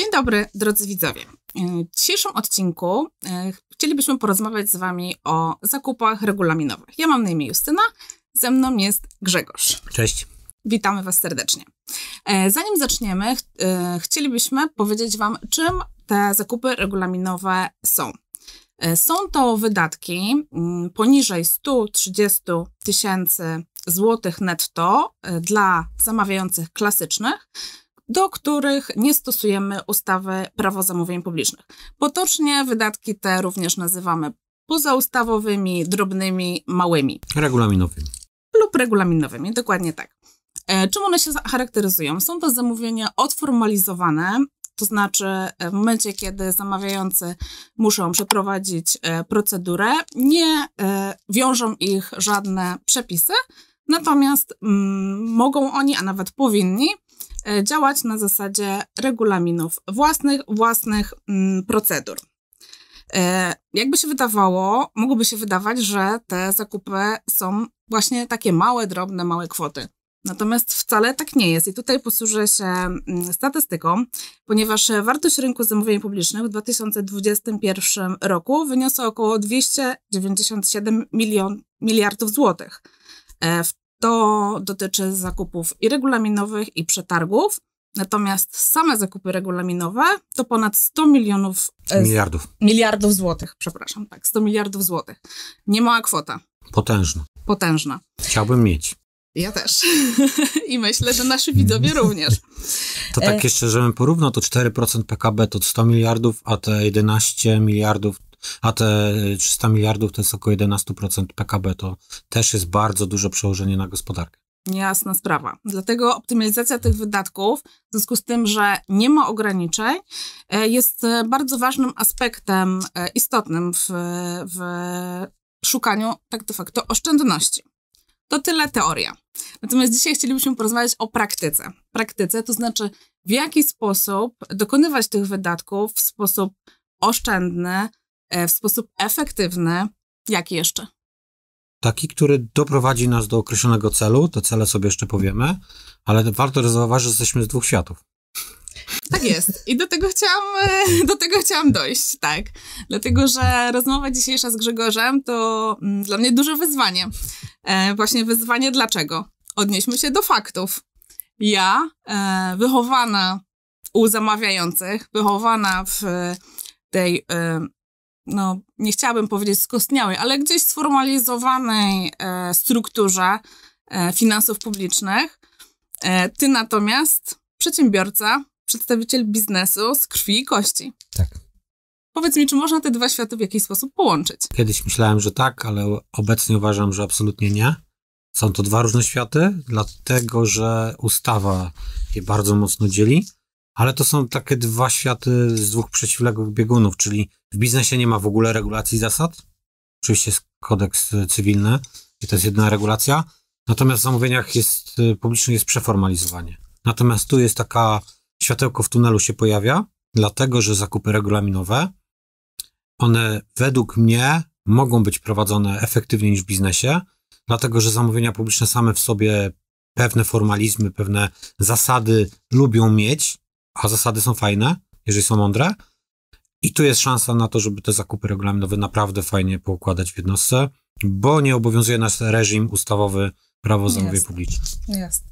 Dzień dobry, drodzy widzowie. W dzisiejszym odcinku e, chcielibyśmy porozmawiać z Wami o zakupach regulaminowych. Ja mam na imię Justyna, ze mną jest Grzegorz. Cześć. Witamy Was serdecznie. E, zanim zaczniemy, e, chcielibyśmy powiedzieć Wam, czym te zakupy regulaminowe są. Są to wydatki mm, poniżej 130 tysięcy złotych netto dla zamawiających klasycznych, do których nie stosujemy ustawy Prawo zamówień publicznych. Potocznie wydatki te również nazywamy pozaustawowymi, drobnymi, małymi. Regulaminowymi. Lub regulaminowymi, dokładnie tak. E, czym one się charakteryzują? Są to zamówienia odformalizowane, to znaczy w momencie, kiedy zamawiający muszą przeprowadzić e, procedurę, nie e, wiążą ich żadne przepisy, natomiast mm, mogą oni, a nawet powinni, E, działać na zasadzie regulaminów własnych, własnych mm, procedur. E, jakby się wydawało, mogłoby się wydawać, że te zakupy są właśnie takie małe, drobne, małe kwoty. Natomiast wcale tak nie jest. I tutaj posłużę się mm, statystyką, ponieważ wartość rynku zamówień publicznych w 2021 roku wyniosła około 297 milion, miliardów złotych. E, w to dotyczy zakupów i regulaminowych, i przetargów. Natomiast same zakupy regulaminowe to ponad 100 milionów. E, miliardów. Miliardów złotych, przepraszam, tak, 100 miliardów złotych. Niemała kwota. Potężna. Potężna. Chciałbym mieć. Ja też. I myślę, że nasi widzowie również. To tak e, jeszcze, żebym porównał, to 4% PKB to 100 miliardów, a te 11 miliardów a te 300 miliardów to jest około 11% PKB, to też jest bardzo duże przełożenie na gospodarkę. Jasna sprawa. Dlatego optymalizacja tych wydatków, w związku z tym, że nie ma ograniczeń, e, jest e, bardzo ważnym aspektem e, istotnym w, w szukaniu tak de facto oszczędności. To tyle teoria. Natomiast dzisiaj chcielibyśmy porozmawiać o praktyce. Praktyce to znaczy, w jaki sposób dokonywać tych wydatków w sposób oszczędny, w sposób efektywny. Jaki jeszcze? Taki, który doprowadzi nas do określonego celu. Te cele sobie jeszcze powiemy, ale warto zauważyć, że jesteśmy z dwóch światów. Tak jest. I do tego chciałam, e, do tego chciałam dojść, tak. Dlatego, że rozmowa dzisiejsza z Grzegorzem to mm, dla mnie duże wyzwanie. E, właśnie wyzwanie dlaczego? Odnieśmy się do faktów. Ja, wychowana u zamawiających, wychowana w tej no nie chciałabym powiedzieć skostniałej, ale gdzieś sformalizowanej e, strukturze e, finansów publicznych. E, ty natomiast przedsiębiorca, przedstawiciel biznesu z krwi i kości. Tak. Powiedz mi, czy można te dwa światy w jakiś sposób połączyć? Kiedyś myślałem, że tak, ale obecnie uważam, że absolutnie nie. Są to dwa różne światy, dlatego że ustawa je bardzo mocno dzieli. Ale to są takie dwa światy z dwóch przeciwległych biegunów, czyli w biznesie nie ma w ogóle regulacji zasad. Oczywiście jest kodeks cywilny i to jest jedna regulacja. Natomiast w zamówieniach jest, y, publicznych jest przeformalizowanie. Natomiast tu jest taka światełko w tunelu się pojawia, dlatego że zakupy regulaminowe, one według mnie mogą być prowadzone efektywniej niż w biznesie, dlatego że zamówienia publiczne same w sobie pewne formalizmy, pewne zasady lubią mieć, a zasady są fajne, jeżeli są mądre. I tu jest szansa na to, żeby te zakupy regulaminowe naprawdę fajnie poukładać w jednostce, bo nie obowiązuje nas reżim ustawowy prawo zamówień publicznych. Jest.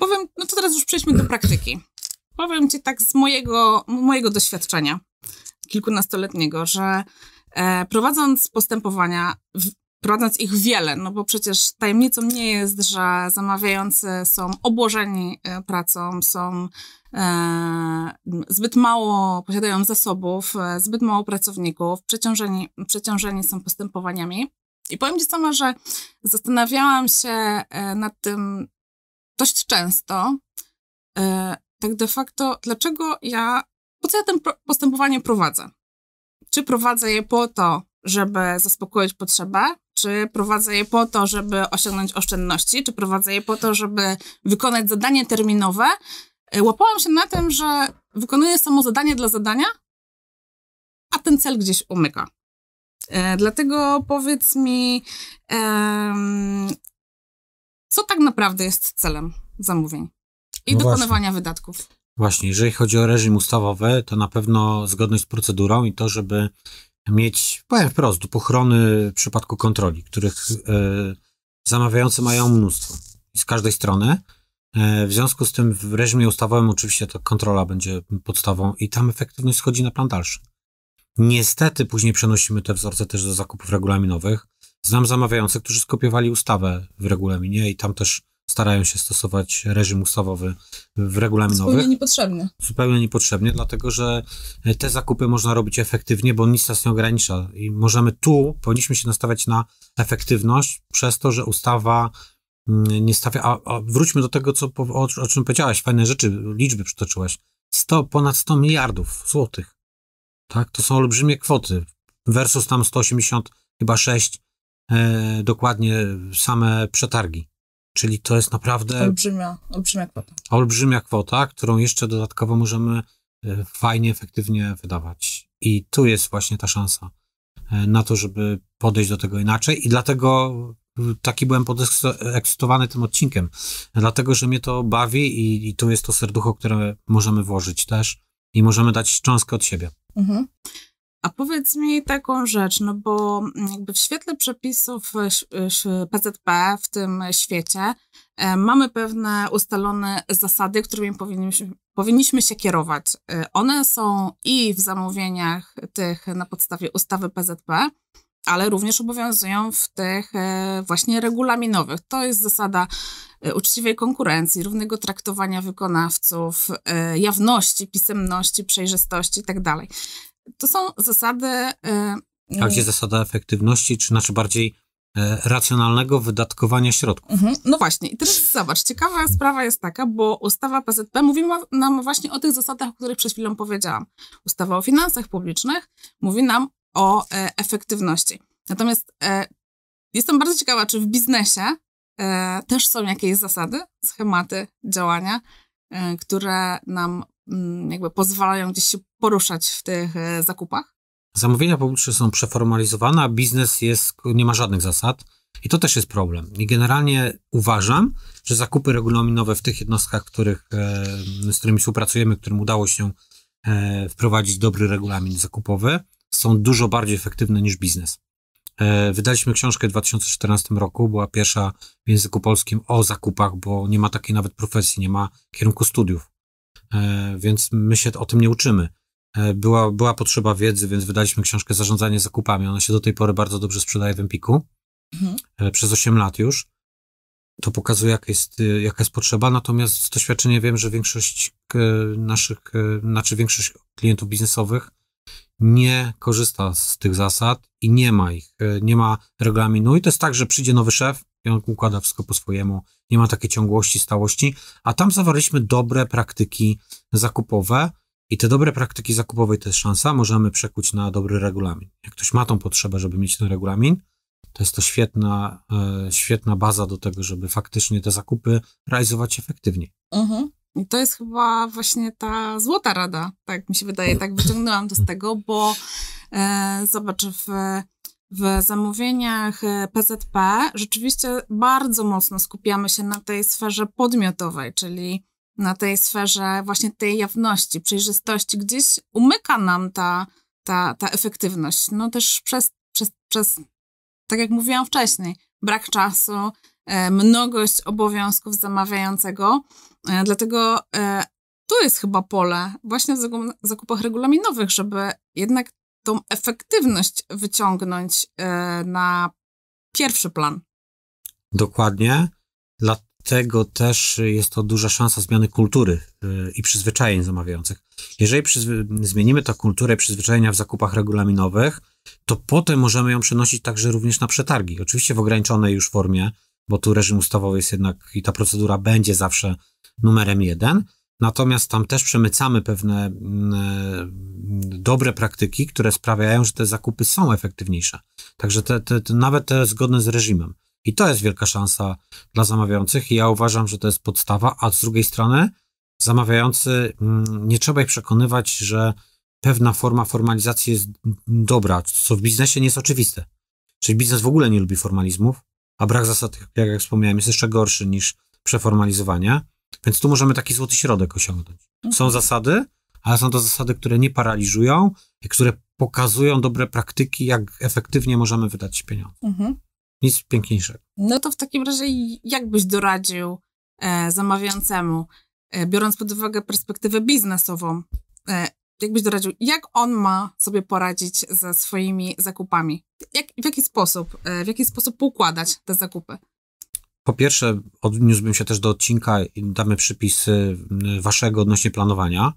Powiem, no to teraz już przejdźmy do praktyki. Powiem ci tak z mojego, mojego doświadczenia kilkunastoletniego, że e, prowadząc postępowania, w, prowadząc ich wiele, no bo przecież tajemnicą nie jest, że zamawiający są obłożeni e, pracą, są e, zbyt mało, posiadają zasobów, e, zbyt mało pracowników, przeciążeni, przeciążeni są postępowaniami. I powiem Ci sama, że zastanawiałam się nad tym dość często, tak de facto, dlaczego ja, po co ja to postępowanie prowadzę? Czy prowadzę je po to, żeby zaspokoić potrzebę, czy prowadzę je po to, żeby osiągnąć oszczędności, czy prowadzę je po to, żeby wykonać zadanie terminowe. E, łapałam się na tym, że wykonuję samo zadanie dla zadania, a ten cel gdzieś umyka. E, dlatego powiedz mi, e, co tak naprawdę jest celem zamówień i no dokonywania właśnie. wydatków? Właśnie, jeżeli chodzi o reżim ustawowy, to na pewno zgodność z procedurą i to, żeby mieć, powiem wprost, pochrony w przypadku kontroli, których y, zamawiający mają mnóstwo z każdej strony. E, w związku z tym w reżimie ustawowym oczywiście to kontrola będzie podstawą i tam efektywność schodzi na plan dalszy. Niestety później przenosimy te wzorce też do zakupów regulaminowych. Znam zamawiających, którzy skopiowali ustawę w regulaminie i tam też starają się stosować reżim ustawowy w regulaminowych. Zupełnie niepotrzebnie. Zupełnie niepotrzebnie, dlatego że te zakupy można robić efektywnie, bo nic nas nie ogranicza i możemy tu, powinniśmy się nastawiać na efektywność przez to, że ustawa mm, nie stawia, a, a wróćmy do tego, co, o, o czym powiedziałaś, fajne rzeczy, liczby przytoczyłaś. 100, ponad 100 miliardów złotych. Tak, to są olbrzymie kwoty versus tam 180, chyba 6 e, dokładnie same przetargi. Czyli to jest naprawdę. Olbrzymia, olbrzymia kwota. Olbrzymia kwota, którą jeszcze dodatkowo możemy e, fajnie, efektywnie wydawać. I tu jest właśnie ta szansa e, na to, żeby podejść do tego inaczej. I dlatego e, taki byłem podekscytowany tym odcinkiem. Dlatego, że mnie to bawi i, i tu jest to serducho, które możemy włożyć też i możemy dać cząstkę od siebie. Mhm. A powiedz mi taką rzecz, no bo jakby w świetle przepisów PZP w tym świecie e, mamy pewne ustalone zasady, którymi powinniśmy, powinniśmy się kierować. E, one są i w zamówieniach tych na podstawie ustawy PZP, ale również obowiązują w tych e, właśnie regulaminowych. To jest zasada uczciwej konkurencji, równego traktowania wykonawców, jawności, pisemności, przejrzystości itd. To są zasady. A gdzie zasada efektywności, czy znaczy bardziej e, racjonalnego wydatkowania środków. Mhm. No właśnie, i teraz zobacz, ciekawa sprawa jest taka, bo ustawa PZP mówi nam właśnie o tych zasadach, o których przed chwilą powiedziałam. Ustawa o finansach publicznych mówi nam o e, efektywności. Natomiast e, jestem bardzo ciekawa, czy w biznesie e, też są jakieś zasady, schematy działania, e, które nam Mm, jakby pozwalają gdzieś się poruszać w tych e, zakupach? Zamówienia publiczne są przeformalizowane, a biznes jest, nie ma żadnych zasad. I to też jest problem. I generalnie uważam, że zakupy regulaminowe w tych jednostkach, których, e, z którymi współpracujemy, którym udało się e, wprowadzić dobry regulamin zakupowy, są dużo bardziej efektywne niż biznes. Wydaliśmy książkę w 2014 roku, była pierwsza w języku polskim o zakupach, bo nie ma takiej nawet profesji, nie ma kierunku studiów. Więc my się o tym nie uczymy. E, była, była potrzeba wiedzy, więc wydaliśmy książkę Zarządzanie zakupami. Ona się do tej pory bardzo dobrze sprzedaje w Empiku. Mhm. E, przez 8 lat już. To pokazuje, jaka jest, jaka jest potrzeba, natomiast z doświadczenia wiem, że większość naszych, znaczy większość klientów biznesowych nie korzysta z tych zasad i nie ma ich, nie ma regulaminu. I to jest tak, że przyjdzie nowy szef, i on układa wszystko po swojemu, nie ma takiej ciągłości, stałości, a tam zawarliśmy dobre praktyki zakupowe i te dobre praktyki zakupowe to jest szansa, możemy przekuć na dobry regulamin. Jak ktoś ma tą potrzebę, żeby mieć ten regulamin, to jest to świetna, e, świetna baza do tego, żeby faktycznie te zakupy realizować efektywniej. Mhm. I to jest chyba właśnie ta złota rada, tak mi się wydaje, tak wyciągnęłam to z tego, bo e, zobacz, w w zamówieniach PZP e, rzeczywiście bardzo mocno skupiamy się na tej sferze podmiotowej, czyli na tej sferze właśnie tej jawności, przejrzystości. Gdzieś umyka nam ta, ta, ta efektywność. No też przez, przez, przez, tak jak mówiłam wcześniej, brak czasu, e, mnogość obowiązków zamawiającego. E, dlatego tu jest chyba pole właśnie w zakupach regulaminowych, żeby jednak tą efektywność wyciągnąć e, na pierwszy plan. Dokładnie. Dlatego też jest to duża szansa zmiany kultury e, i przyzwyczajeń zamawiających. Jeżeli zmienimy tę kulturę przyzwyczajenia w zakupach regulaminowych, to potem możemy ją przenosić także również na przetargi. Oczywiście w ograniczonej już formie, bo tu reżim ustawowy jest jednak i ta procedura będzie zawsze numerem jeden, Natomiast tam też przemycamy pewne mm, e, dobre praktyki, które sprawiają, że te zakupy są efektywniejsze. Także te, te, te, nawet te zgodne z reżimem. I to jest wielka szansa dla zamawiających i ja uważam, że to jest podstawa, a z drugiej strony zamawiający, mm, nie trzeba ich przekonywać, że pewna forma formalizacji jest dobra, co w biznesie nie jest oczywiste. Czyli biznes w ogóle nie lubi formalizmów, a brak zasad, jak, jak wspomniałem, jest jeszcze gorszy niż przeformalizowanie. Więc tu możemy taki złoty środek osiągnąć. Mhm. Są zasady, ale są to zasady, które nie paraliżują i które pokazują dobre praktyki, jak efektywnie możemy wydać pieniądze. Mhm. Nic piękniejszego. No to w takim razie jak byś doradził e, zamawiającemu, e, biorąc pod uwagę perspektywę biznesową, e, jak byś doradził, jak on ma sobie poradzić ze swoimi zakupami? Jak, w jaki sposób, e, w jaki sposób poukładać te zakupy? Po pierwsze, odniósłbym się też do odcinka i damy przypisy waszego odnośnie planowania,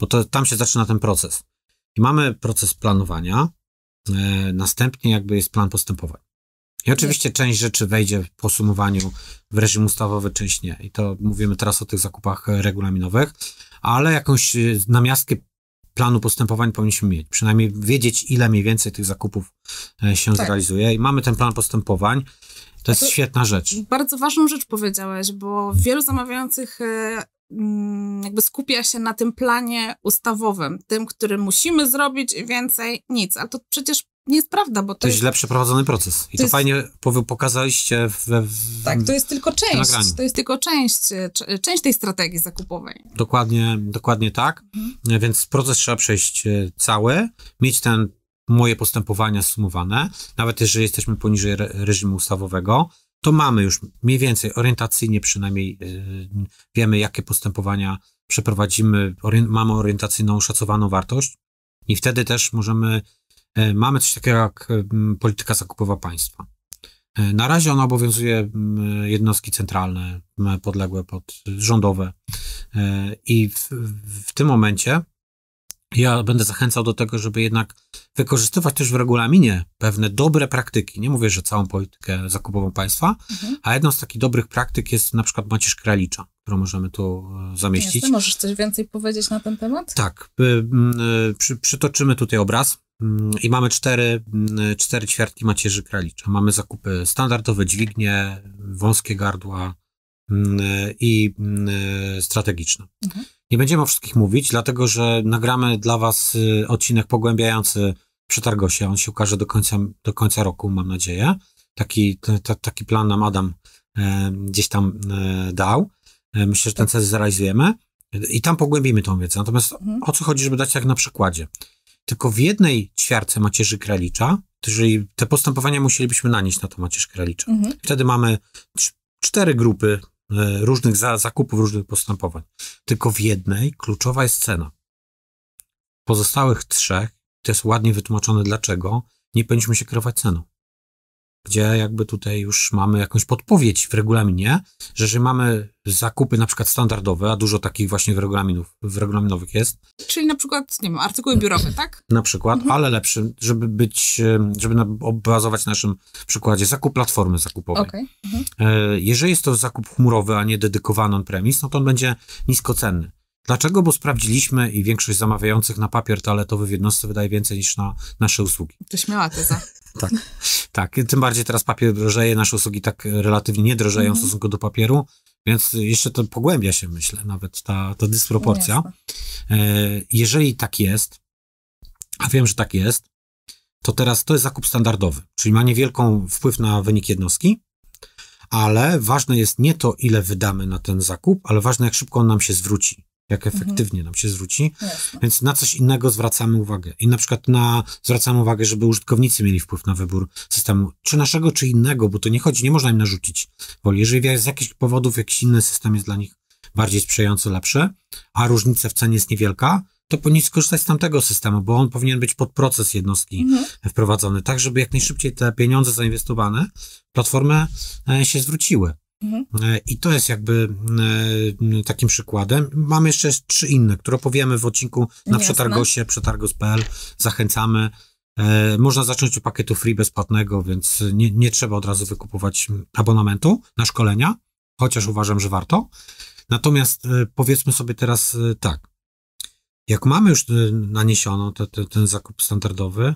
bo to tam się zaczyna ten proces. I mamy proces planowania, e, następnie jakby jest plan postępowań. I oczywiście część rzeczy wejdzie w podsumowaniu w reżim ustawowy, część nie. I to mówimy teraz o tych zakupach regulaminowych, ale jakąś e, namiastkę planu postępowań powinniśmy mieć. Przynajmniej wiedzieć, ile mniej więcej tych zakupów e, się tak. zrealizuje. I mamy ten plan postępowań. To jest to świetna rzecz. Bardzo ważną rzecz powiedziałeś, bo wielu zamawiających e, mm, jakby skupia się na tym planie ustawowym, tym, który musimy zrobić więcej, nic. Ale to przecież nie jest prawda, bo to, to jest źle przeprowadzony proces. I to, to jest... fajnie pokazaliście we, w, Tak, to jest tylko część. To jest tylko część, część tej strategii zakupowej. Dokładnie, dokładnie tak. Mhm. Więc proces trzeba przejść e, cały, mieć ten moje postępowania sumowane, nawet jeżeli jesteśmy poniżej re reżimu ustawowego, to mamy już mniej więcej orientacyjnie przynajmniej yy, wiemy, jakie postępowania przeprowadzimy, mamy orientacyjną szacowaną wartość i wtedy też możemy E, mamy coś takiego jak polityka zakupowa państwa. E, na razie ona obowiązuje jednostki centralne, podległe pod rządowe. E, I w, w tym momencie ja będę zachęcał do tego, żeby jednak wykorzystywać też w regulaminie pewne dobre praktyki. Nie mówię, że całą politykę zakupową państwa, mhm. a jedną z takich dobrych praktyk jest na przykład Macierz Kralicza, którą możemy tu zamieścić. Jasne, możesz coś więcej powiedzieć na ten temat? Tak. Przy, przytoczymy tutaj obraz. Mm, I mamy cztery, mm, cztery ćwiartki macierzy kralicza. Mamy zakupy standardowe, dźwignie, wąskie gardła mm, i strategiczne. Mhm. Nie będziemy o wszystkich mówić, dlatego że nagramy dla Was y, odcinek pogłębiający przetargosie. On się ukaże do końca, do końca roku, mam nadzieję. Taki, t, taki plan nam Adam e, gdzieś tam e, dał. E, myślę, że ten cel zrealizujemy i tam pogłębimy tą wiedzę. Natomiast mhm. o co chodzi, żeby dać tak na przykładzie? Tylko w jednej ćwiarce macierzy kralicza, czyli te postępowania musielibyśmy nanieść na to macierz kralicza. Mhm. Wtedy mamy cztery grupy e, różnych za, zakupów, różnych postępowań. Tylko w jednej kluczowa jest cena. Pozostałych trzech, to jest ładnie wytłumaczone dlaczego, nie powinniśmy się kierować ceną gdzie jakby tutaj już mamy jakąś podpowiedź w regulaminie, że jeżeli mamy zakupy na przykład standardowe, a dużo takich właśnie w, regulaminów, w regulaminowych jest. Czyli na przykład, nie wiem, artykuły biurowe, tak? Na przykład, mhm. ale lepszy, żeby być, żeby bazować na naszym przykładzie, zakup platformy zakupowej. Okay. Mhm. E, jeżeli jest to zakup chmurowy, a nie dedykowany on-premise, no to on będzie niskocenny. Dlaczego? Bo sprawdziliśmy i większość zamawiających na papier toaletowy w jednostce wydaje więcej niż na nasze usługi. To śmiała teza. Tak, tak. Tym bardziej teraz papier drożeje, nasze usługi tak relatywnie nie drożeją mm w stosunku do papieru, więc jeszcze to pogłębia się, myślę, nawet ta, ta dysproporcja. No Jeżeli tak jest, a wiem, że tak jest, to teraz to jest zakup standardowy, czyli ma niewielką wpływ na wynik jednostki, ale ważne jest nie to, ile wydamy na ten zakup, ale ważne, jak szybko on nam się zwróci jak mhm. efektywnie nam się zwróci. Jasne. Więc na coś innego zwracamy uwagę. I na przykład na, zwracamy uwagę, żeby użytkownicy mieli wpływ na wybór systemu, czy naszego, czy innego, bo to nie chodzi, nie można im narzucić woli. Jeżeli z jakichś powodów jakiś inny system jest dla nich bardziej sprzyjający, lepszy, a różnica w cenie jest niewielka, to powinni skorzystać z tamtego systemu, bo on powinien być pod proces jednostki mhm. wprowadzony, tak żeby jak najszybciej te pieniądze zainwestowane w platformę e, się zwróciły. Mhm. E, I to jest jakby e, takim przykładem. Mamy jeszcze trzy inne, które opowiemy w odcinku na Jasne. przetargosie, przetargos.pl. Zachęcamy. E, można zacząć od pakietu free bezpłatnego, więc nie, nie trzeba od razu wykupować abonamentu na szkolenia, chociaż uważam, że warto. Natomiast powiedzmy sobie teraz tak. Jak mamy już naniesiono te, te, ten zakup standardowy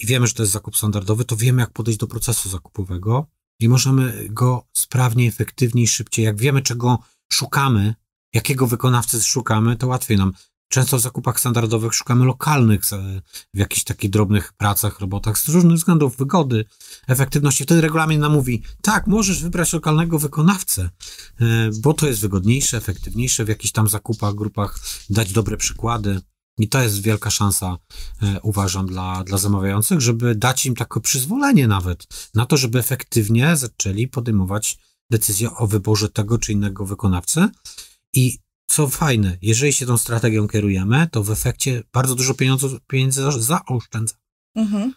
i wiemy, że to jest zakup standardowy, to wiemy, jak podejść do procesu zakupowego i możemy go sprawniej, efektywniej, szybciej. Jak wiemy, czego szukamy, jakiego wykonawcy szukamy, to łatwiej nam Często w zakupach standardowych szukamy lokalnych, w jakichś takich drobnych pracach, robotach z różnych względów, wygody, efektywności. Wtedy regulamin nam mówi, tak, możesz wybrać lokalnego wykonawcę, e, bo to jest wygodniejsze, efektywniejsze w jakichś tam zakupach, grupach, dać dobre przykłady. I to jest wielka szansa, e, uważam, dla, dla zamawiających, żeby dać im takie przyzwolenie nawet na to, żeby efektywnie zaczęli podejmować decyzję o wyborze tego czy innego wykonawcy. I co fajne, jeżeli się tą strategią kierujemy, to w efekcie bardzo dużo pieniędzy, pieniędzy zaoszczędza. Mhm.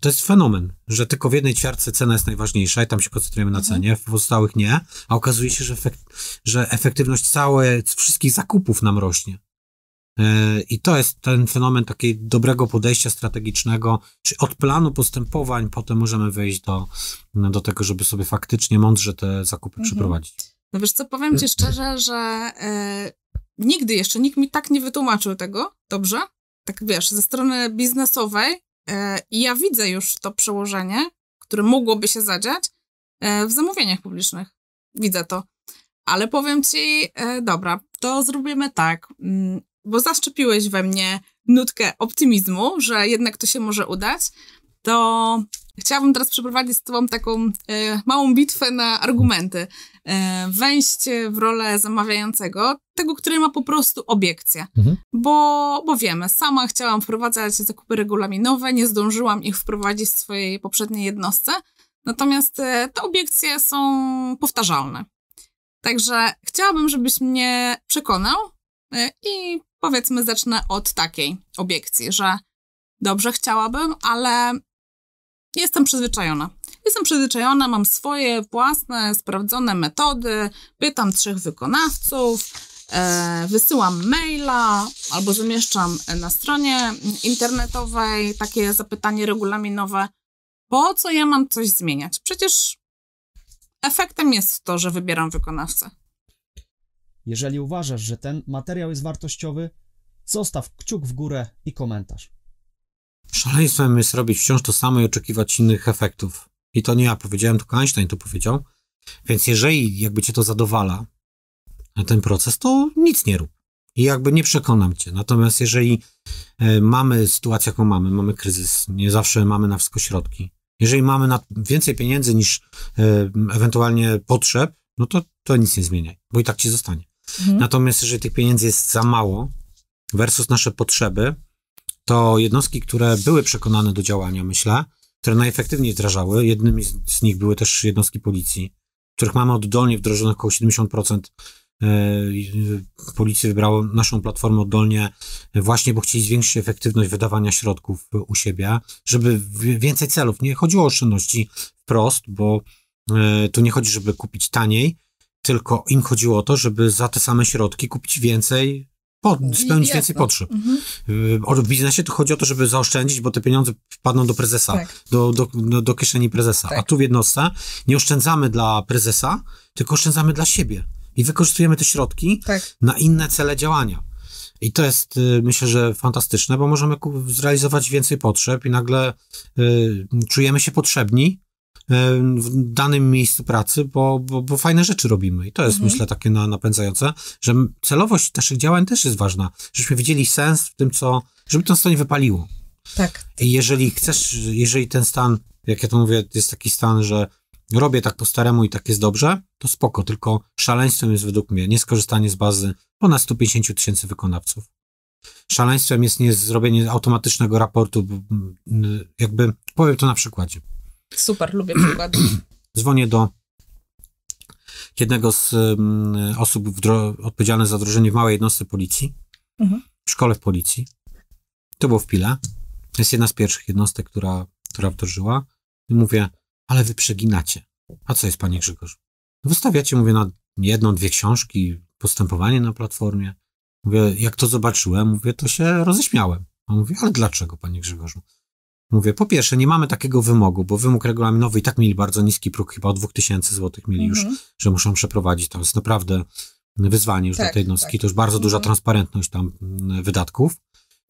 To jest fenomen, że tylko w jednej ćwiartce cena jest najważniejsza i tam się koncentrujemy na mhm. cenie, w pozostałych nie, a okazuje się, że, efekt, że efektywność całej, wszystkich zakupów nam rośnie. E, I to jest ten fenomen takiego dobrego podejścia strategicznego, czy od planu postępowań potem możemy wejść do, do tego, żeby sobie faktycznie mądrze te zakupy mhm. przeprowadzić. No wiesz co, powiem ci szczerze, że e, nigdy jeszcze nikt mi tak nie wytłumaczył tego, dobrze? Tak wiesz, ze strony biznesowej i ja widzę już to przełożenie, które mogłoby się zadziać e, w zamówieniach publicznych. Widzę to. Ale powiem ci, dobra, to zrobimy tak. Bo zaszczepiłeś we mnie nutkę optymizmu, że jednak to się może udać, to chciałabym teraz przeprowadzić z Tobą taką e, małą bitwę na argumenty. E, wejść w rolę zamawiającego, tego, który ma po prostu obiekcje. Mhm. Bo, bo wiemy, sama chciałam wprowadzać zakupy regulaminowe, nie zdążyłam ich wprowadzić w swojej poprzedniej jednostce, natomiast e, te obiekcje są powtarzalne. Także chciałabym, żebyś mnie przekonał e, i powiedzmy zacznę od takiej obiekcji, że dobrze chciałabym, ale jestem przyzwyczajona. Jestem przyzwyczajona, mam swoje własne, sprawdzone metody, pytam trzech wykonawców, e, wysyłam maila albo zamieszczam na stronie internetowej takie zapytanie regulaminowe. Po co ja mam coś zmieniać? Przecież efektem jest to, że wybieram wykonawcę. Jeżeli uważasz, że ten materiał jest wartościowy, zostaw kciuk w górę i komentarz. Szaleństwem jest robić wciąż to samo i oczekiwać innych efektów. I to nie ja powiedziałem, tylko Einstein to powiedział. Więc jeżeli jakby cię to zadowala, ten proces, to nic nie rób. I jakby nie przekonam cię. Natomiast jeżeli e, mamy sytuację, jaką mamy, mamy kryzys, nie zawsze mamy na wszystko środki. Jeżeli mamy więcej pieniędzy niż e, ewentualnie potrzeb, no to, to nic nie zmieniaj, bo i tak ci zostanie. Mhm. Natomiast jeżeli tych pieniędzy jest za mało versus nasze potrzeby, to jednostki, które były przekonane do działania, myślę, które najefektywniej wdrażały, jednymi z nich były też jednostki policji, których mamy oddolnie wdrożonych około 70% e, policji wybrało naszą platformę oddolnie właśnie, bo chcieli zwiększyć efektywność wydawania środków u siebie, żeby więcej celów. Nie chodziło o oszczędności wprost, bo e, tu nie chodzi, żeby kupić taniej, tylko im chodziło o to, żeby za te same środki kupić więcej po, spełnić Jasne. więcej potrzeb. Mhm. Y, w biznesie to chodzi o to, żeby zaoszczędzić, bo te pieniądze wpadną do prezesa, tak. do, do, do, do, kieszeni prezesa. Tak. A tu w jednostce nie oszczędzamy dla prezesa, tylko oszczędzamy dla siebie. I wykorzystujemy te środki tak. na inne cele działania. I to jest, y, myślę, że fantastyczne, bo możemy zrealizować więcej potrzeb i nagle y, czujemy się potrzebni w danym miejscu pracy, bo, bo, bo fajne rzeczy robimy. I to jest, mhm. myślę, takie na, napędzające, że celowość naszych działań też jest ważna, żebyśmy widzieli sens w tym, co, żeby to nie wypaliło. Tak. I jeżeli chcesz, jeżeli ten stan, jak ja to mówię, jest taki stan, że robię tak po staremu i tak jest dobrze, to spoko, tylko szaleństwem jest według mnie nieskorzystanie z bazy ponad 150 tysięcy wykonawców. Szaleństwem jest nie zrobienie automatycznego raportu, jakby powiem to na przykładzie. Super, lubię przykłady. Dzwonię do jednego z um, osób odpowiedzialnych za wdrożenie w małej jednostce policji, mhm. w szkole w policji. To było w Pile. To jest jedna z pierwszych jednostek, która, która wdrożyła. I mówię, ale wy przeginacie. A co jest, panie Grzegorz? Wystawiacie, mówię, na jedną, dwie książki, postępowanie na platformie. Mówię, jak to zobaczyłem, mówię, to się roześmiałem. A mówię, ale dlaczego, panie Grzegorzu? Mówię, po pierwsze, nie mamy takiego wymogu, bo wymóg regulaminowy i tak mieli bardzo niski próg, chyba o 2000 zł mieli już, mhm. że muszą przeprowadzić. To jest naprawdę wyzwanie już tak, dla tej jednostki. Tak. To już bardzo duża mhm. transparentność tam mm, wydatków.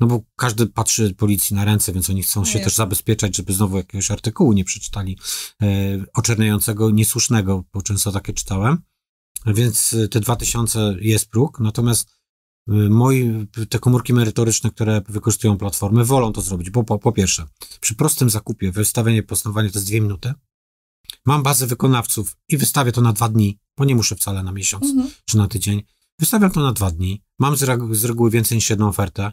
No bo każdy patrzy policji na ręce, więc oni chcą no się też zabezpieczać, żeby znowu jakiegoś artykułu nie przeczytali e, oczerniającego, niesłusznego, bo często takie czytałem. Więc te 2000 jest próg, natomiast moi, te komórki merytoryczne, które wykorzystują platformy, wolą to zrobić, bo po, po pierwsze, przy prostym zakupie wystawienie postanowienia to jest dwie minuty. Mam bazę wykonawców i wystawię to na dwa dni, bo nie muszę wcale na miesiąc Mhm. czy na tydzień. Wystawiam to na dwa dni. Mam z, regu- z reguły więcej niż jedną ofertę.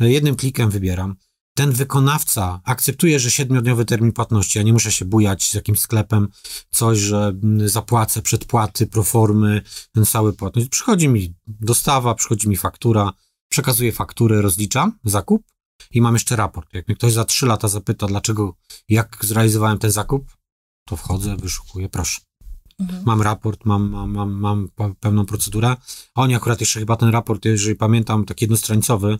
E, Jednym klikiem wybieram. Ten wykonawca akceptuje, że siedmiodniowy termin płatności. Ja nie muszę się bujać z jakimś sklepem, coś, że mm, zapłacę przedpłaty, proformy, ten cały płatność. Przychodzi mi dostawa, przychodzi mi faktura, przekazuję fakturę, rozliczam zakup i mam jeszcze raport. Jak mnie ktoś za trzy lata zapyta, dlaczego, jak zrealizowałem ten zakup, to wchodzę, wyszukuję, proszę. Mhm. Mam raport, mam, mam, mam, mam pe- pełną procedurę. A oni akurat jeszcze chyba ten raport, jeżeli pamiętam, taki jednostronicowy,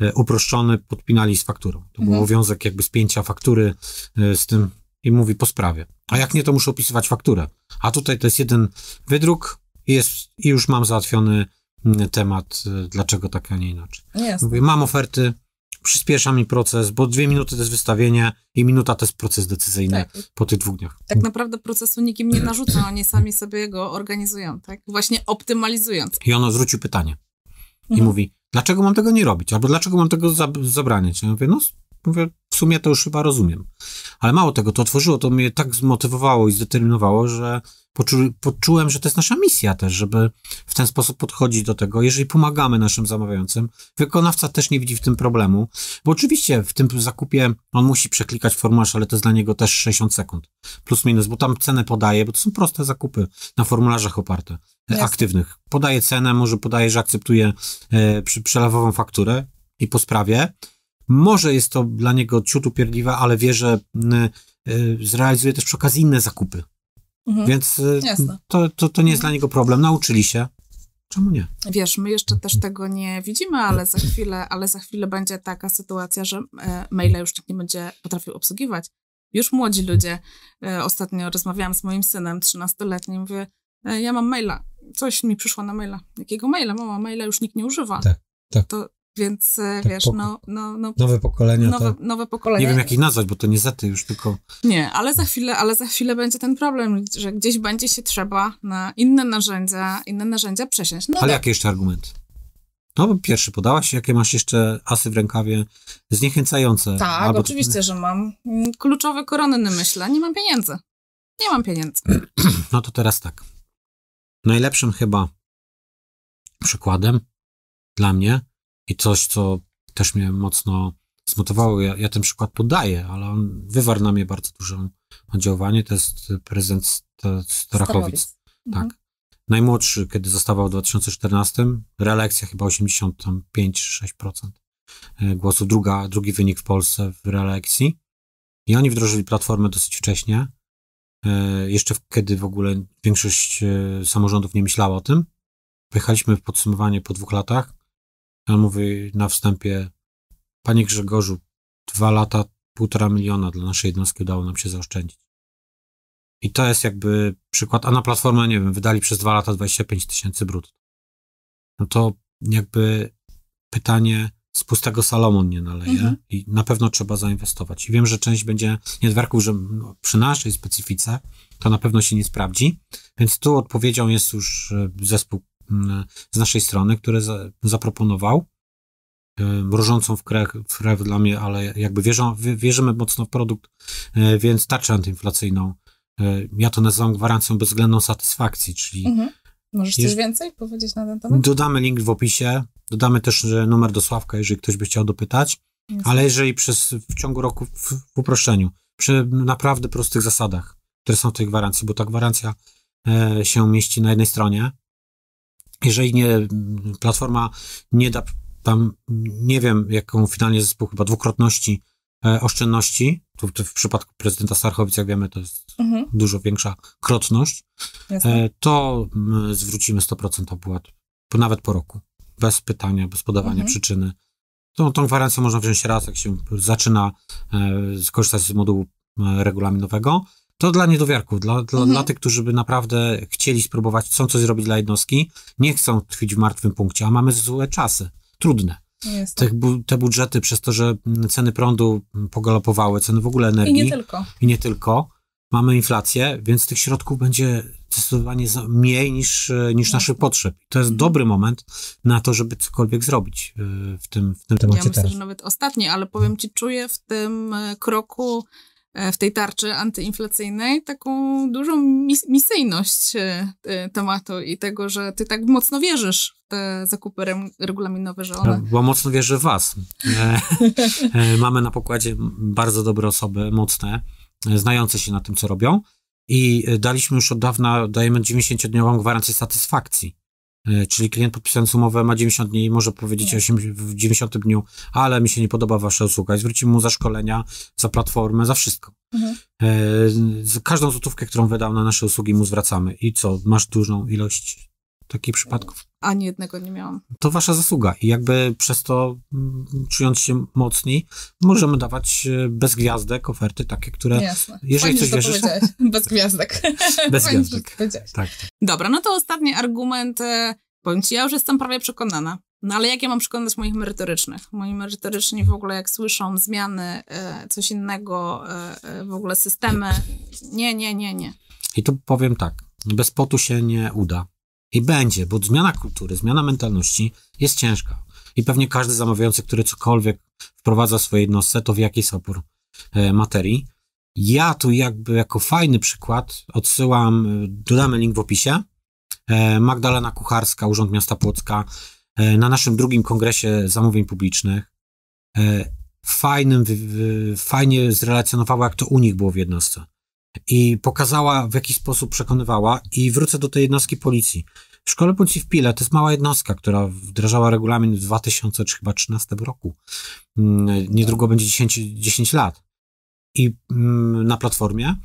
e, uproszczony, podpinali z fakturą. To był Mhm. obowiązek jakby spięcia faktury e, z tym i mówi po sprawie. A jak nie, to muszę opisywać fakturę. A tutaj to jest jeden wydruk i, jest, i już mam załatwiony mm, temat, e, dlaczego tak, a nie inaczej. Mówię, mam oferty, przyspiesza mi proces, bo dwie minuty to jest wystawienie i minuta to jest proces decyzyjny Tak. po tych dwóch dniach. tak naprawdę procesu nikim nie narzucą, oni sami sobie go organizują, tak? Właśnie optymalizując. I ono zwrócił pytanie. I Mhm. mówi, dlaczego mam tego nie robić? Albo dlaczego mam tego zab- zabraniać? Ja mówię, no, mówię, w sumie to już chyba rozumiem. Ale mało tego, to otworzyło, to mnie tak zmotywowało i zdeterminowało, że poczu- poczułem, że to jest nasza misja też, żeby w ten sposób podchodzić do tego. Jeżeli pomagamy naszym zamawiającym, wykonawca też nie widzi w tym problemu, bo oczywiście w tym zakupie on musi przeklikać formularz, ale to jest dla niego też 60 sekund. Plus minus, bo tam cenę podaje, bo to są proste zakupy na formularzach oparte, Jasne. aktywnych. Podaje cenę, może podaje, że akceptuje e, przy, przelewową fakturę i po sprawie. Może jest to dla niego ciut upierdliwe, ale wie, że m, e, zrealizuje też przy okazji inne zakupy. Mhm. Więc Jasne. to, to, to nie jest dla niego problem. Nauczyli się. Czemu nie? Wiesz, my jeszcze też tego nie widzimy, ale za chwilę, ale za chwilę będzie taka sytuacja, że e, maila już nikt nie będzie potrafił obsługiwać. Już młodzi ludzie, e, ostatnio rozmawiałam z moim synem, 13-letnim, mówię, e, ja mam maila, coś mi przyszło na maila. Jakiego maila? Mama, maila już nikt nie używa. Tak, tak. To, więc e, Tak, wiesz, no, no, no, Nowe pokolenia nowe, to... nowe pokolenie. Nie wiem, jak ich nazwać, bo to nie zety już, tylko... Nie, ale za chwilę, ale za chwilę będzie ten problem, że gdzieś będzie się trzeba na inne narzędzia, inne narzędzia przesiąść. No Ale tak. jakie jeszcze argumenty? No, pierwszy podałaś, jakie masz jeszcze asy w rękawie zniechęcające. Tak, Albo- oczywiście, że mam kluczowe korony na myśle. Nie mam pieniędzy. Nie mam pieniędzy. No to teraz tak. Najlepszym chyba przykładem dla mnie i coś, co też mnie mocno zmotywowało, ja, ja ten przykład podaję, ale on wywarł na mnie bardzo duże oddziaływanie, to jest prezydent St- Starachowic. Mhm. Tak. Najmłodszy, kiedy zostawał w 2014, reelekcja chyba 85-6% e, głosów. Druga, drugi wynik w Polsce w reelekcji. I oni wdrożyli platformę dosyć wcześnie, e, jeszcze kiedy w ogóle większość samorządów nie myślała o tym. Pojechaliśmy w podsumowanie po dwóch latach. On mówi na wstępie, panie Grzegorzu, dwa lata, półtora miliona dla naszej jednostki udało nam się zaoszczędzić. I to jest jakby przykład, a na platformę, nie wiem, wydali przez dwa lata 25 tysięcy brutto. No to jakby pytanie z pustego Salomon nie naleje Mhm. i na pewno trzeba zainwestować. I wiem, że część będzie niedwerków, że no, przy naszej specyfice to na pewno się nie sprawdzi, więc tu odpowiedzią jest już e, zespół z naszej strony, który za, zaproponował e, mrożącą w krew, w krew dla mnie, ale jakby wierzą, wie- wierzymy mocno w produkt, e, więc tarczę antyinflacyjną. e, Ja to nazywam gwarancją bezwzględną satysfakcji, czyli Mhm. Możesz coś więcej powiedzieć na ten temat? dodamy link w opisie, dodamy też numer do Sławka, jeżeli ktoś by chciał dopytać, ale jeżeli przez, w ciągu roku, w, w uproszczeniu, przy naprawdę prostych zasadach, które są w tej gwarancji, bo ta gwarancja e, się mieści na jednej stronie, jeżeli nie, platforma nie da tam, nie wiem jaką finalnie zespół, chyba dwukrotności e, oszczędności, tu, w przypadku prezydenta Starchowic, jak wiemy, to jest Mhm. dużo większa krotność, e, to zwrócimy 100% opłat, nawet po roku, bez pytania, bez podawania Mhm. przyczyny. Tą, tą gwarancję można wziąć raz, jak się zaczyna e, skorzystać z modułu e, regulaminowego. To dla niedowiarków, dla, dla, Mhm. dla tych, którzy by naprawdę chcieli spróbować, chcą coś zrobić dla jednostki, nie chcą tkwić w martwym punkcie, a mamy złe czasy, trudne. Jasne. Te, bu- te budżety, przez to, że ceny prądu pogalopowały, ceny w ogóle I energii nie tylko. i nie tylko, mamy inflację, więc tych środków będzie zdecydowanie mniej niż, e, niż naszych potrzeb. To jest dobry moment na to, żeby cokolwiek zrobić e, w tym, w tym temacie Ja myślę, teraz. że nawet ostatni, ale powiem ci, czuję w tym e, kroku, w tej tarczy antyinflacyjnej taką dużą mis- misyjność e, e, tematu i tego, że ty tak mocno wierzysz w te zakupy rem- regulaminowe, że one... bo mocno wierzę w was. E, e, mamy na pokładzie bardzo dobre osoby, mocne, e, znające się na tym, co robią i e, daliśmy już od dawna, dajemy 90-dniową gwarancję satysfakcji. E, Czyli klient podpisując umowę ma 90 dni i może powiedzieć Nie. 8, w 90 dniu, ale mi się nie podoba wasza usługa i zwrócimy mu za szkolenia, za platformę, za wszystko. Mhm. E, Każdą złotówkę, którą wydał na nasze usługi mu zwracamy. I co, masz dużą ilość takich przypadków? Ani jednego nie miałam. to wasza zasługa i jakby przez to, mm, czując się mocni, możemy dawać e, bez gwiazdek oferty takie, które... Jasne. jeżeli Fajnie, coś wierzysz- powiedziałeś. Bez gwiazdek. Bez Fajnie, gwiazdek. Tak, tak. Dobra, no to ostatni argument. e, Powiem ci, ja już jestem prawie przekonana. No ale jak ja mam przekonać moich merytorycznych? Moi merytoryczni w ogóle jak słyszą zmiany, e, coś innego, w ogóle systemy. Nie, nie, nie, nie. I tu powiem tak, bez potu się nie uda. I będzie, bo zmiana kultury, zmiana mentalności jest ciężka. I pewnie każdy zamawiający, który cokolwiek wprowadza w swojej jednostce, to wie jaki jest opór e, materii. Ja tu jakby jako fajny przykład odsyłam, e, dodamy link w opisie, e, Magdalena Kucharska, Urząd Miasta Płocka, na naszym drugim kongresie zamówień publicznych. Fajnym, fajnie zrelacjonowała, jak to u nich było w jednostce i pokazała, w jaki sposób przekonywała i wrócę do tej jednostki policji. W szkole policji w Pile to jest mała jednostka, która wdrażała regulamin w 2000 czy chyba 13 roku. Mm, Niedługo będzie 10, 10 lat. I mm, na platformie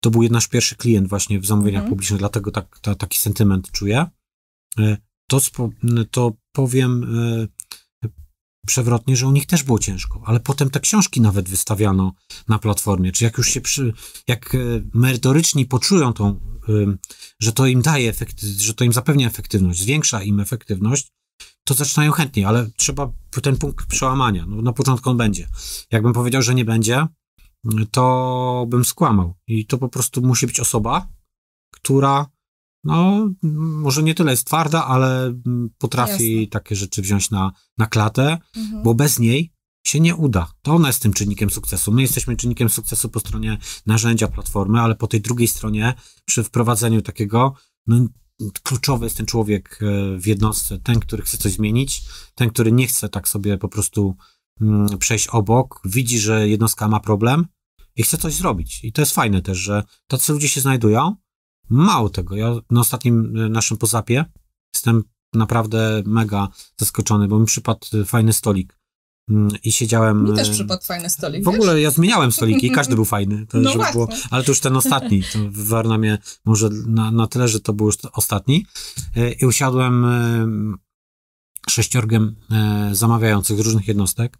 to był nasz pierwszy klient właśnie w zamówieniach Mhm. publicznych, dlatego tak, ta, taki sentyment czuję. E, To, to powiem e, przewrotnie, że u nich też było ciężko, ale potem te książki nawet wystawiano na platformie, czy jak już się przy, jak e, merytoryczni poczują tą, że to im daje efekt, że to im zapewnia efektywność, zwiększa im efektywność, to zaczynają chętniej, ale trzeba ten punkt przełamania. No, na początku on będzie. Jakbym powiedział, że nie będzie, to bym skłamał. I to po prostu musi być osoba, która no, może nie tyle jest twarda, ale mm, potrafi Jasne. takie rzeczy wziąć na, na klatę, Mhm. bo bez niej się nie uda. To ona jest tym czynnikiem sukcesu. My jesteśmy czynnikiem sukcesu po stronie narzędzia platformy, ale po tej drugiej stronie, przy wprowadzeniu takiego, no, kluczowy jest ten człowiek e, w jednostce, ten, który chce coś zmienić, ten, który nie chce tak sobie po prostu mm, przejść obok, widzi, że jednostka ma problem i chce coś zrobić. I to jest fajne też, że tacy ludzie się znajdują. Mało tego, ja na ostatnim e, naszym pozapie jestem naprawdę mega zaskoczony, bo mi przypadł e, fajny stolik Mm, i siedziałem... Mi też e, przypadł fajny stolik. w ogóle ja zmieniałem stoliki i każdy był fajny. To, No żeby było, ale to już ten ostatni. To w Warnamie może na, na tyle, że to był już ostatni. I usiadłem sześciorgiem zamawiających z różnych jednostek.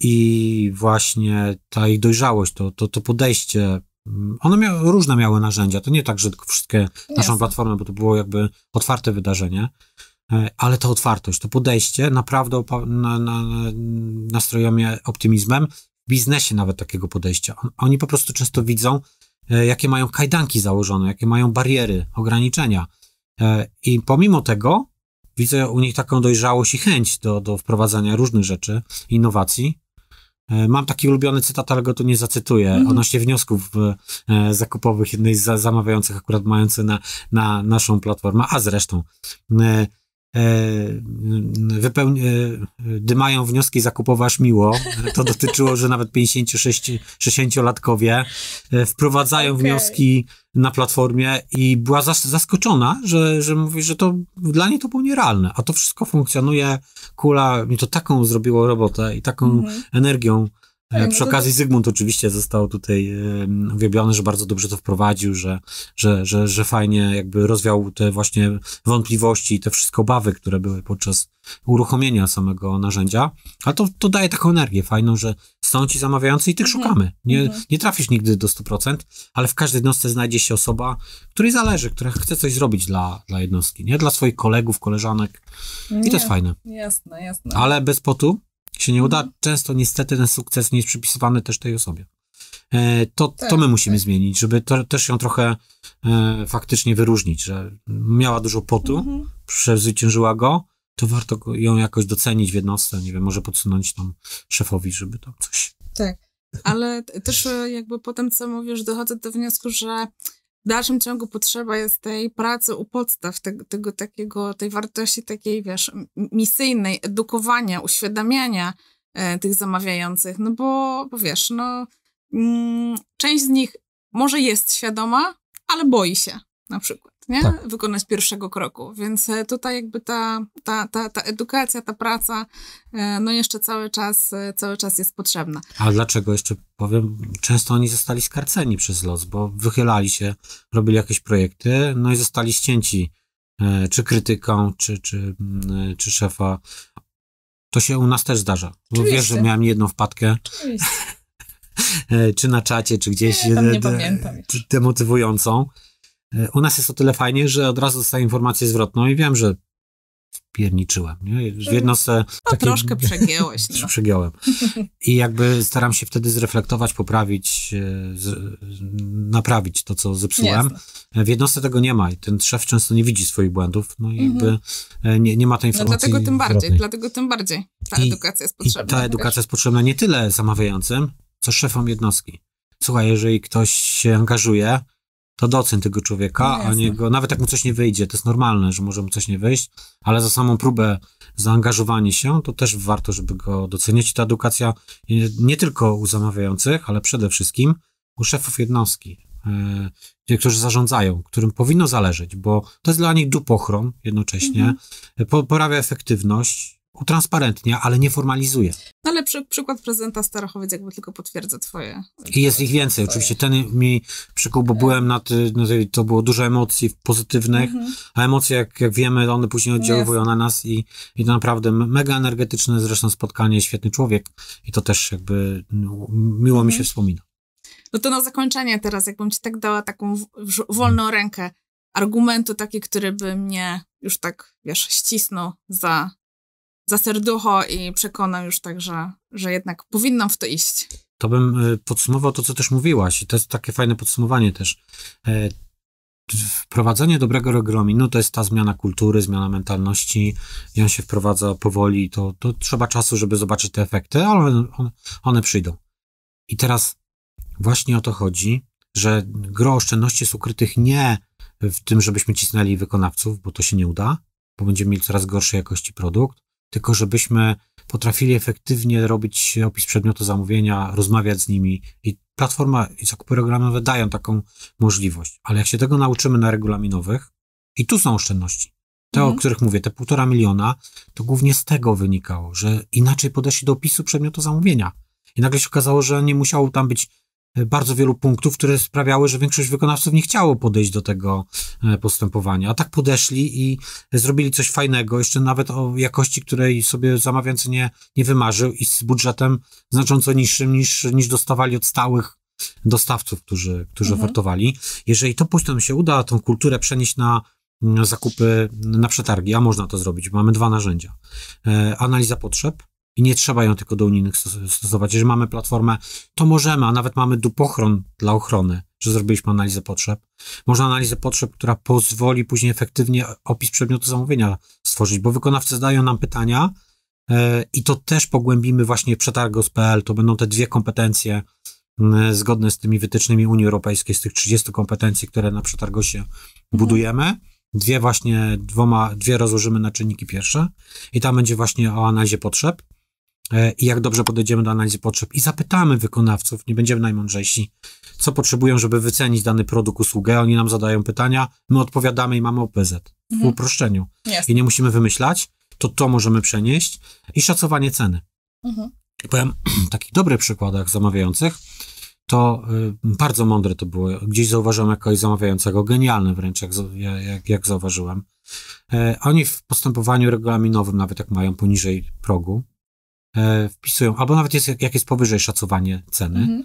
I właśnie ta ich dojrzałość, to, to, to podejście, one miały, różne miały narzędzia. To nie tak, że wszystkie naszą Jasne. platformę, bo to było jakby otwarte wydarzenie. E, Ale ta otwartość, to podejście naprawdę na, na, na, nastrojuje mnie optymizmem. W biznesie nawet takiego podejścia. On- Oni po prostu często widzą, e, jakie mają kajdanki założone, jakie mają bariery, ograniczenia. E, I pomimo tego widzę u nich taką dojrzałość i chęć do, do wprowadzania różnych rzeczy, innowacji. E, Mam taki ulubiony cytat, ale go tu nie zacytuję, Mhm. odnośnie wniosków e, zakupowych jednej z za- zamawiających, akurat mający na, na naszą platformę, a zresztą e, e, wypełni, e, dymają wnioski zakupowe aż miło. To dotyczyło, że nawet 56-60-latkowie e, wprowadzają Okej. wnioski na platformie i była zas- zaskoczona, że, że mówi, że to dla niej to było nierealne, a to wszystko funkcjonuje. Kula mi to taką zrobiło robotę i taką Mhm. energią. E, Ej, no Przy okazji Zygmunt oczywiście został tutaj e, uwielbiony, że bardzo dobrze to wprowadził, że, że, że, że fajnie jakby rozwiał te właśnie wątpliwości i te wszystkie obawy, które były podczas uruchomienia samego narzędzia. Ale to, to daje taką energię fajną, że są ci zamawiający i tych Mhm. szukamy. Nie, Mhm. nie trafisz nigdy do 100%, ale w każdej jednostce znajdzie się osoba, której zależy, która chce coś zrobić dla, dla jednostki, nie? Dla swoich kolegów, koleżanek. I to jest Nie, fajne. Jasne, jasne. Ale bez potu się nie uda. Często niestety ten sukces nie jest przypisywany też tej osobie. E, to, to Tak, my musimy tak. zmienić, żeby to, też ją trochę e, faktycznie wyróżnić, że miała dużo potu, Mhm. przezwyciężyła go, to warto ją jakoś docenić w jednostce, nie wiem, może podsunąć tam szefowi, żeby tam coś... Tak, ale też e, jakby po tym, co mówisz, dochodzę do wniosku, że w dalszym ciągu potrzeba jest tej pracy u podstaw, tego, tego takiego, tej wartości takiej, wiesz, misyjnej, edukowania, uświadamiania e, tych zamawiających, no bo, bo wiesz, no mm, część z nich może jest świadoma, ale boi się na przykład, nie? Tak. Wykonać pierwszego kroku, więc e, tutaj jakby ta, ta, ta, ta edukacja, ta praca, e, no jeszcze cały czas, e, cały czas jest potrzebna. A dlaczego jeszcze powiem? Często oni zostali skarceni przez los, bo wychylali się, robili jakieś projekty, no i zostali ścięci czy krytyką, czy, czy, mm, czy szefa. To się u nas też zdarza. Bo wiesz, że miałem jedną wpadkę, czy na czacie, czy gdzieś Nie, nie pamiętam demotywującą. U nas jest o tyle fajnie, że od razu dostaję informację zwrotną i wiem, że pierniczyłem. Nie? W jednostce No takie- troszkę przegięłeś. No. przegiąłem. I jakby staram się wtedy zreflektować, poprawić, e, z, naprawić to, co zepsułem. Jasne. W jednostce tego nie ma i ten szef często nie widzi swoich błędów, no i Mhm. jakby e, nie, nie ma tej No informacji dlatego tym bardziej, zwrotnej. dlatego tym bardziej ta I- edukacja jest I potrzebna. ta edukacja jest potrzebna nie tyle zamawiającym, co szefom jednostki. Słuchaj, jeżeli ktoś się angażuje, to doceń tego człowieka, No a nie go, nawet jak mu coś nie wyjdzie, to jest normalne, że może mu coś nie wyjść, ale za samą próbę zaangażowanie się, to też warto, żeby go doceniać. I ta edukacja nie, tylko u zamawiających, ale przede wszystkim u szefów jednostki, e, ci, którzy zarządzają, którym powinno zależeć, bo to jest dla nich dupochron jednocześnie, Mhm. po, poprawia efektywność, utransparentnia, ale nie formalizuje. No ale przy, przykład prezydenta Starachowiec jakby tylko potwierdza twoje... I jest ich więcej. Oczywiście ten mi przykuł, bo byłem na, ty, na tej, to było dużo emocji pozytywnych, Mhm. a emocje, jak, jak wiemy, one później oddziałują na nas i, i to naprawdę mega energetyczne zresztą spotkanie, świetny człowiek i to też jakby no, miło mi się Mhm. wspomina. No to na zakończenie teraz, jakbym ci tak dała taką w- w- wolną rękę argumentu taki, który by mnie już tak, wiesz, ścisnął za, za serducho i przekonał już tak, że, że jednak powinnam w to iść. To bym y, podsumował to, co też mówiłaś i to jest takie fajne podsumowanie też. E, Wprowadzenie dobrego regulaminu to jest ta zmiana kultury, zmiana mentalności i on się wprowadza powoli, to, to trzeba czasu, żeby zobaczyć te efekty, ale one, one przyjdą. I teraz właśnie o to chodzi, że gro oszczędności jest ukrytych nie w tym, żebyśmy cisnęli wykonawców, bo to się nie uda, bo będziemy mieli coraz gorszej jakości produkt, tylko żebyśmy potrafili efektywnie robić opis przedmiotu zamówienia, rozmawiać z nimi i platforma i zakupy regulaminowe dają taką możliwość. Ale jak się tego nauczymy na regulaminowych, i tu są oszczędności, te, Mhm. o których mówię, te półtora miliona, to głównie z tego wynikało, że inaczej podeszli do opisu przedmiotu zamówienia. I nagle się okazało, że nie musiało tam być bardzo wielu punktów, które sprawiały, że większość wykonawców nie chciało podejść do tego e, postępowania. A tak podeszli i zrobili coś fajnego, jeszcze nawet o jakości, której sobie zamawiający nie, nie wymarzył i z budżetem znacząco niższym niż, niż dostawali od stałych dostawców, którzy, którzy Mhm. ofertowali. Jeżeli to później się uda, tą kulturę przenieść na zakupy na przetargi, a można to zrobić, mamy dwa narzędzia. E, analiza potrzeb i nie trzeba ją tylko do unijnych stos- stosować. Jeżeli mamy platformę, to możemy, a nawet mamy dupochron dla ochrony, że zrobiliśmy analizę potrzeb. Można analizę potrzeb, która pozwoli później efektywnie opis przedmiotu zamówienia stworzyć, bo wykonawcy zadają nam pytania e, i to też pogłębimy właśnie przetargos.pl, to będą te dwie kompetencje zgodne z tymi wytycznymi Unii Europejskiej, z tych 30 kompetencji, które na przetargosie budujemy. Dwie właśnie, dwoma, dwie rozłożymy na czynniki pierwsze i tam będzie właśnie o analizie potrzeb i jak dobrze podejdziemy do analizy potrzeb i zapytamy wykonawców, nie będziemy najmądrzejsi, co potrzebują, żeby wycenić dany produkt, usługę. Oni nam zadają pytania, my odpowiadamy i mamy OPZ w Mhm. uproszczeniu. Jasne. I nie musimy wymyślać, to to możemy przenieść i szacowanie ceny. Mhm. Powiem w takich dobrych przykładach zamawiających, to y, bardzo mądre to było. Gdzieś zauważyłem jakoś zamawiającego, genialne wręcz, jak, jak, jak zauważyłem. E, oni w postępowaniu regulaminowym, nawet jak mają poniżej progu, e, wpisują, albo nawet jest, jak, jest powyżej szacowanie ceny, Mhm.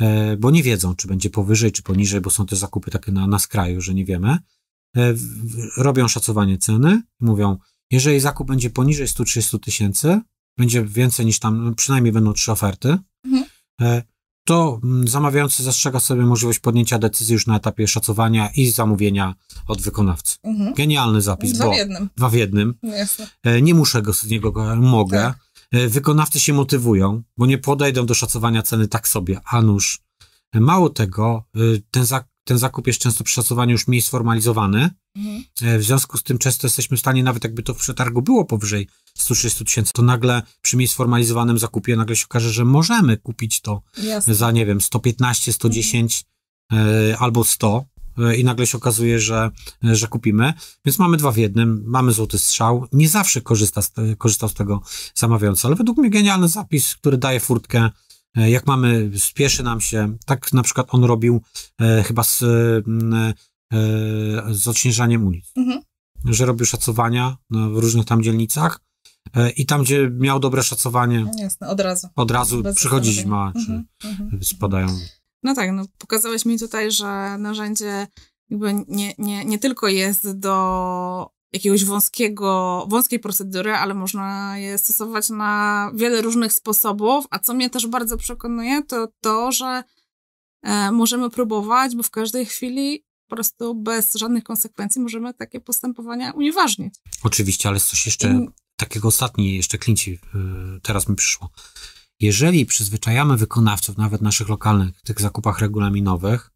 e, bo nie wiedzą, czy będzie powyżej, czy poniżej, bo są te zakupy takie na, na skraju, że nie wiemy. E, w- robią szacowanie ceny, mówią, jeżeli zakup będzie poniżej 130 tysięcy, będzie więcej niż tam, no przynajmniej będą trzy oferty, Mhm. to mm, zamawiający zastrzega sobie możliwość podjęcia decyzji już na etapie szacowania i zamówienia od wykonawcy. Mhm. Genialny zapis, Dwa bo w jednym. dwa w jednym. Jasne. E, Nie muszę go z niego, mogę. Tak. E, Wykonawcy się motywują, bo nie podejdą do szacowania ceny tak sobie, a nuż. E, Mało tego, e, ten, za, ten zakup jest często przy szacowaniu już mniej sformalizowany. Mhm. W związku z tym często jesteśmy w stanie, nawet jakby to w przetargu było powyżej 130 tysięcy, to nagle przy mniej sformalizowanym zakupie nagle się okaże, że możemy kupić to Jasne. za, nie wiem, 115, 110 e, albo 100 e, i nagle się okazuje, że, że kupimy. Więc mamy dwa w jednym, mamy złoty strzał. Nie zawsze korzysta z, korzystał z tego zamawiający, ale według mnie genialny zapis, który daje furtkę. E, Jak mamy, spieszy nam się, tak na przykład on robił e, chyba z, mm, e, z odśnieżaniem ulic, Mhm. że robił szacowania no, w różnych tam dzielnicach e, i tam, gdzie miał dobre szacowanie, Jasne, od razu. od razu Bez przychodzi zastanowienia. zima, czy Mhm. Mhm. spadają No tak, no pokazałeś mi tutaj, że narzędzie jakby nie, nie, nie tylko jest do jakiegoś wąskiego, wąskiej procedury, ale można je stosować na wiele różnych sposobów, a co mnie też bardzo przekonuje, to to, że e, możemy próbować, bo w każdej chwili po prostu bez żadnych konsekwencji możemy takie postępowania unieważnić. Oczywiście, ale jest coś jeszcze Mm. takiego ostatni, jeszcze klinci, yy, teraz mi przyszło. Jeżeli przyzwyczajamy wykonawców, nawet naszych lokalnych, w tych zakupach regulaminowych,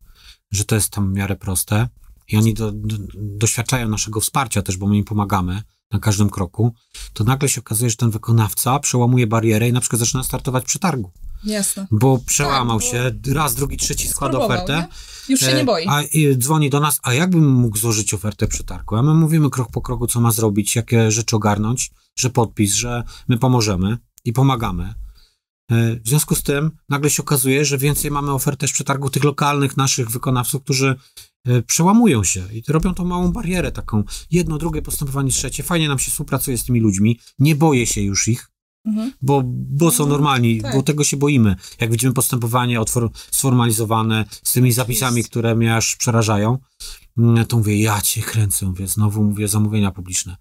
że to jest tam w miarę proste i oni do, do, doświadczają naszego wsparcia też, bo my im pomagamy na każdym kroku, to nagle się okazuje, że ten wykonawca przełamuje barierę i na przykład zaczyna startować przy targu, Jasne. bo przełamał Tak, bo- się, raz, drugi, trzeci składa ofertę. nie? Już się E, nie boi. A dzwoni do nas, a jakbym mógł złożyć ofertę przy targu? A my mówimy krok po kroku, co ma zrobić, jakie rzeczy ogarnąć, że podpis, że my pomożemy i pomagamy. E, W związku z tym nagle się okazuje, że więcej mamy ofert też przy targu tych lokalnych naszych wykonawców, którzy e, przełamują się i robią tą małą barierę taką. Jedno, drugie postępowanie, trzecie. Fajnie nam się współpracuje z tymi ludźmi. Nie boję się już ich, Mhm. bo, bo są Mhm, normalni, tak. bo tego się boimy. Jak widzimy postępowanie otwor- sformalizowane z tymi zapisami, Oczywiście. które mnie aż przerażają, mm, to mówię, ja cię kręcę, mówię, znowu mówię zamówienia publiczne.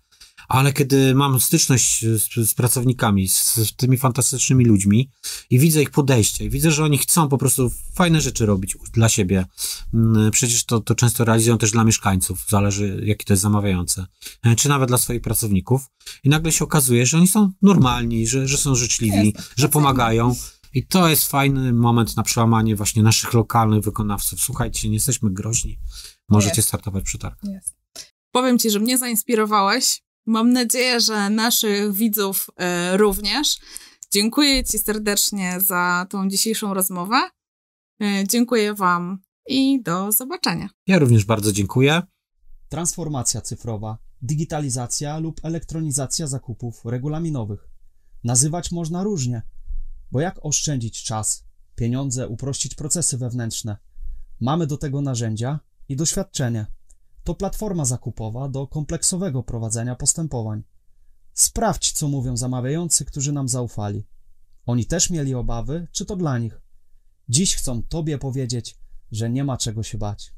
Ale kiedy mam styczność z, z pracownikami, z, z tymi fantastycznymi ludźmi i widzę ich podejście, i widzę, że oni chcą po prostu fajne rzeczy robić dla siebie. Mm, Przecież to, to często realizują też dla mieszkańców, zależy jaki to jest zamawiające, e, czy nawet dla swoich pracowników. I nagle się okazuje, że oni są normalni, że, że są życzliwi, że pomagają. I to jest fajny moment na przełamanie właśnie naszych lokalnych wykonawców. Słuchajcie, nie jesteśmy groźni. Możecie Jest. startować przy targu. Jest. Powiem ci, że mnie zainspirowałeś. Mam nadzieję, że naszych widzów e, również. Dziękuję ci serdecznie za tą dzisiejszą rozmowę. E, dziękuję wam i do zobaczenia. Ja również bardzo dziękuję. Transformacja cyfrowa, digitalizacja lub elektronizacja zakupów regulaminowych. Nazywać można różnie, bo jak oszczędzić czas, pieniądze, uprościć procesy wewnętrzne? Mamy do tego narzędzia i doświadczenie. To platforma zakupowa do kompleksowego prowadzenia postępowań. Sprawdź, co mówią zamawiający, którzy nam zaufali. Oni też mieli obawy, czy to dla nich. Dziś chcą Tobie powiedzieć, że nie ma czego się bać.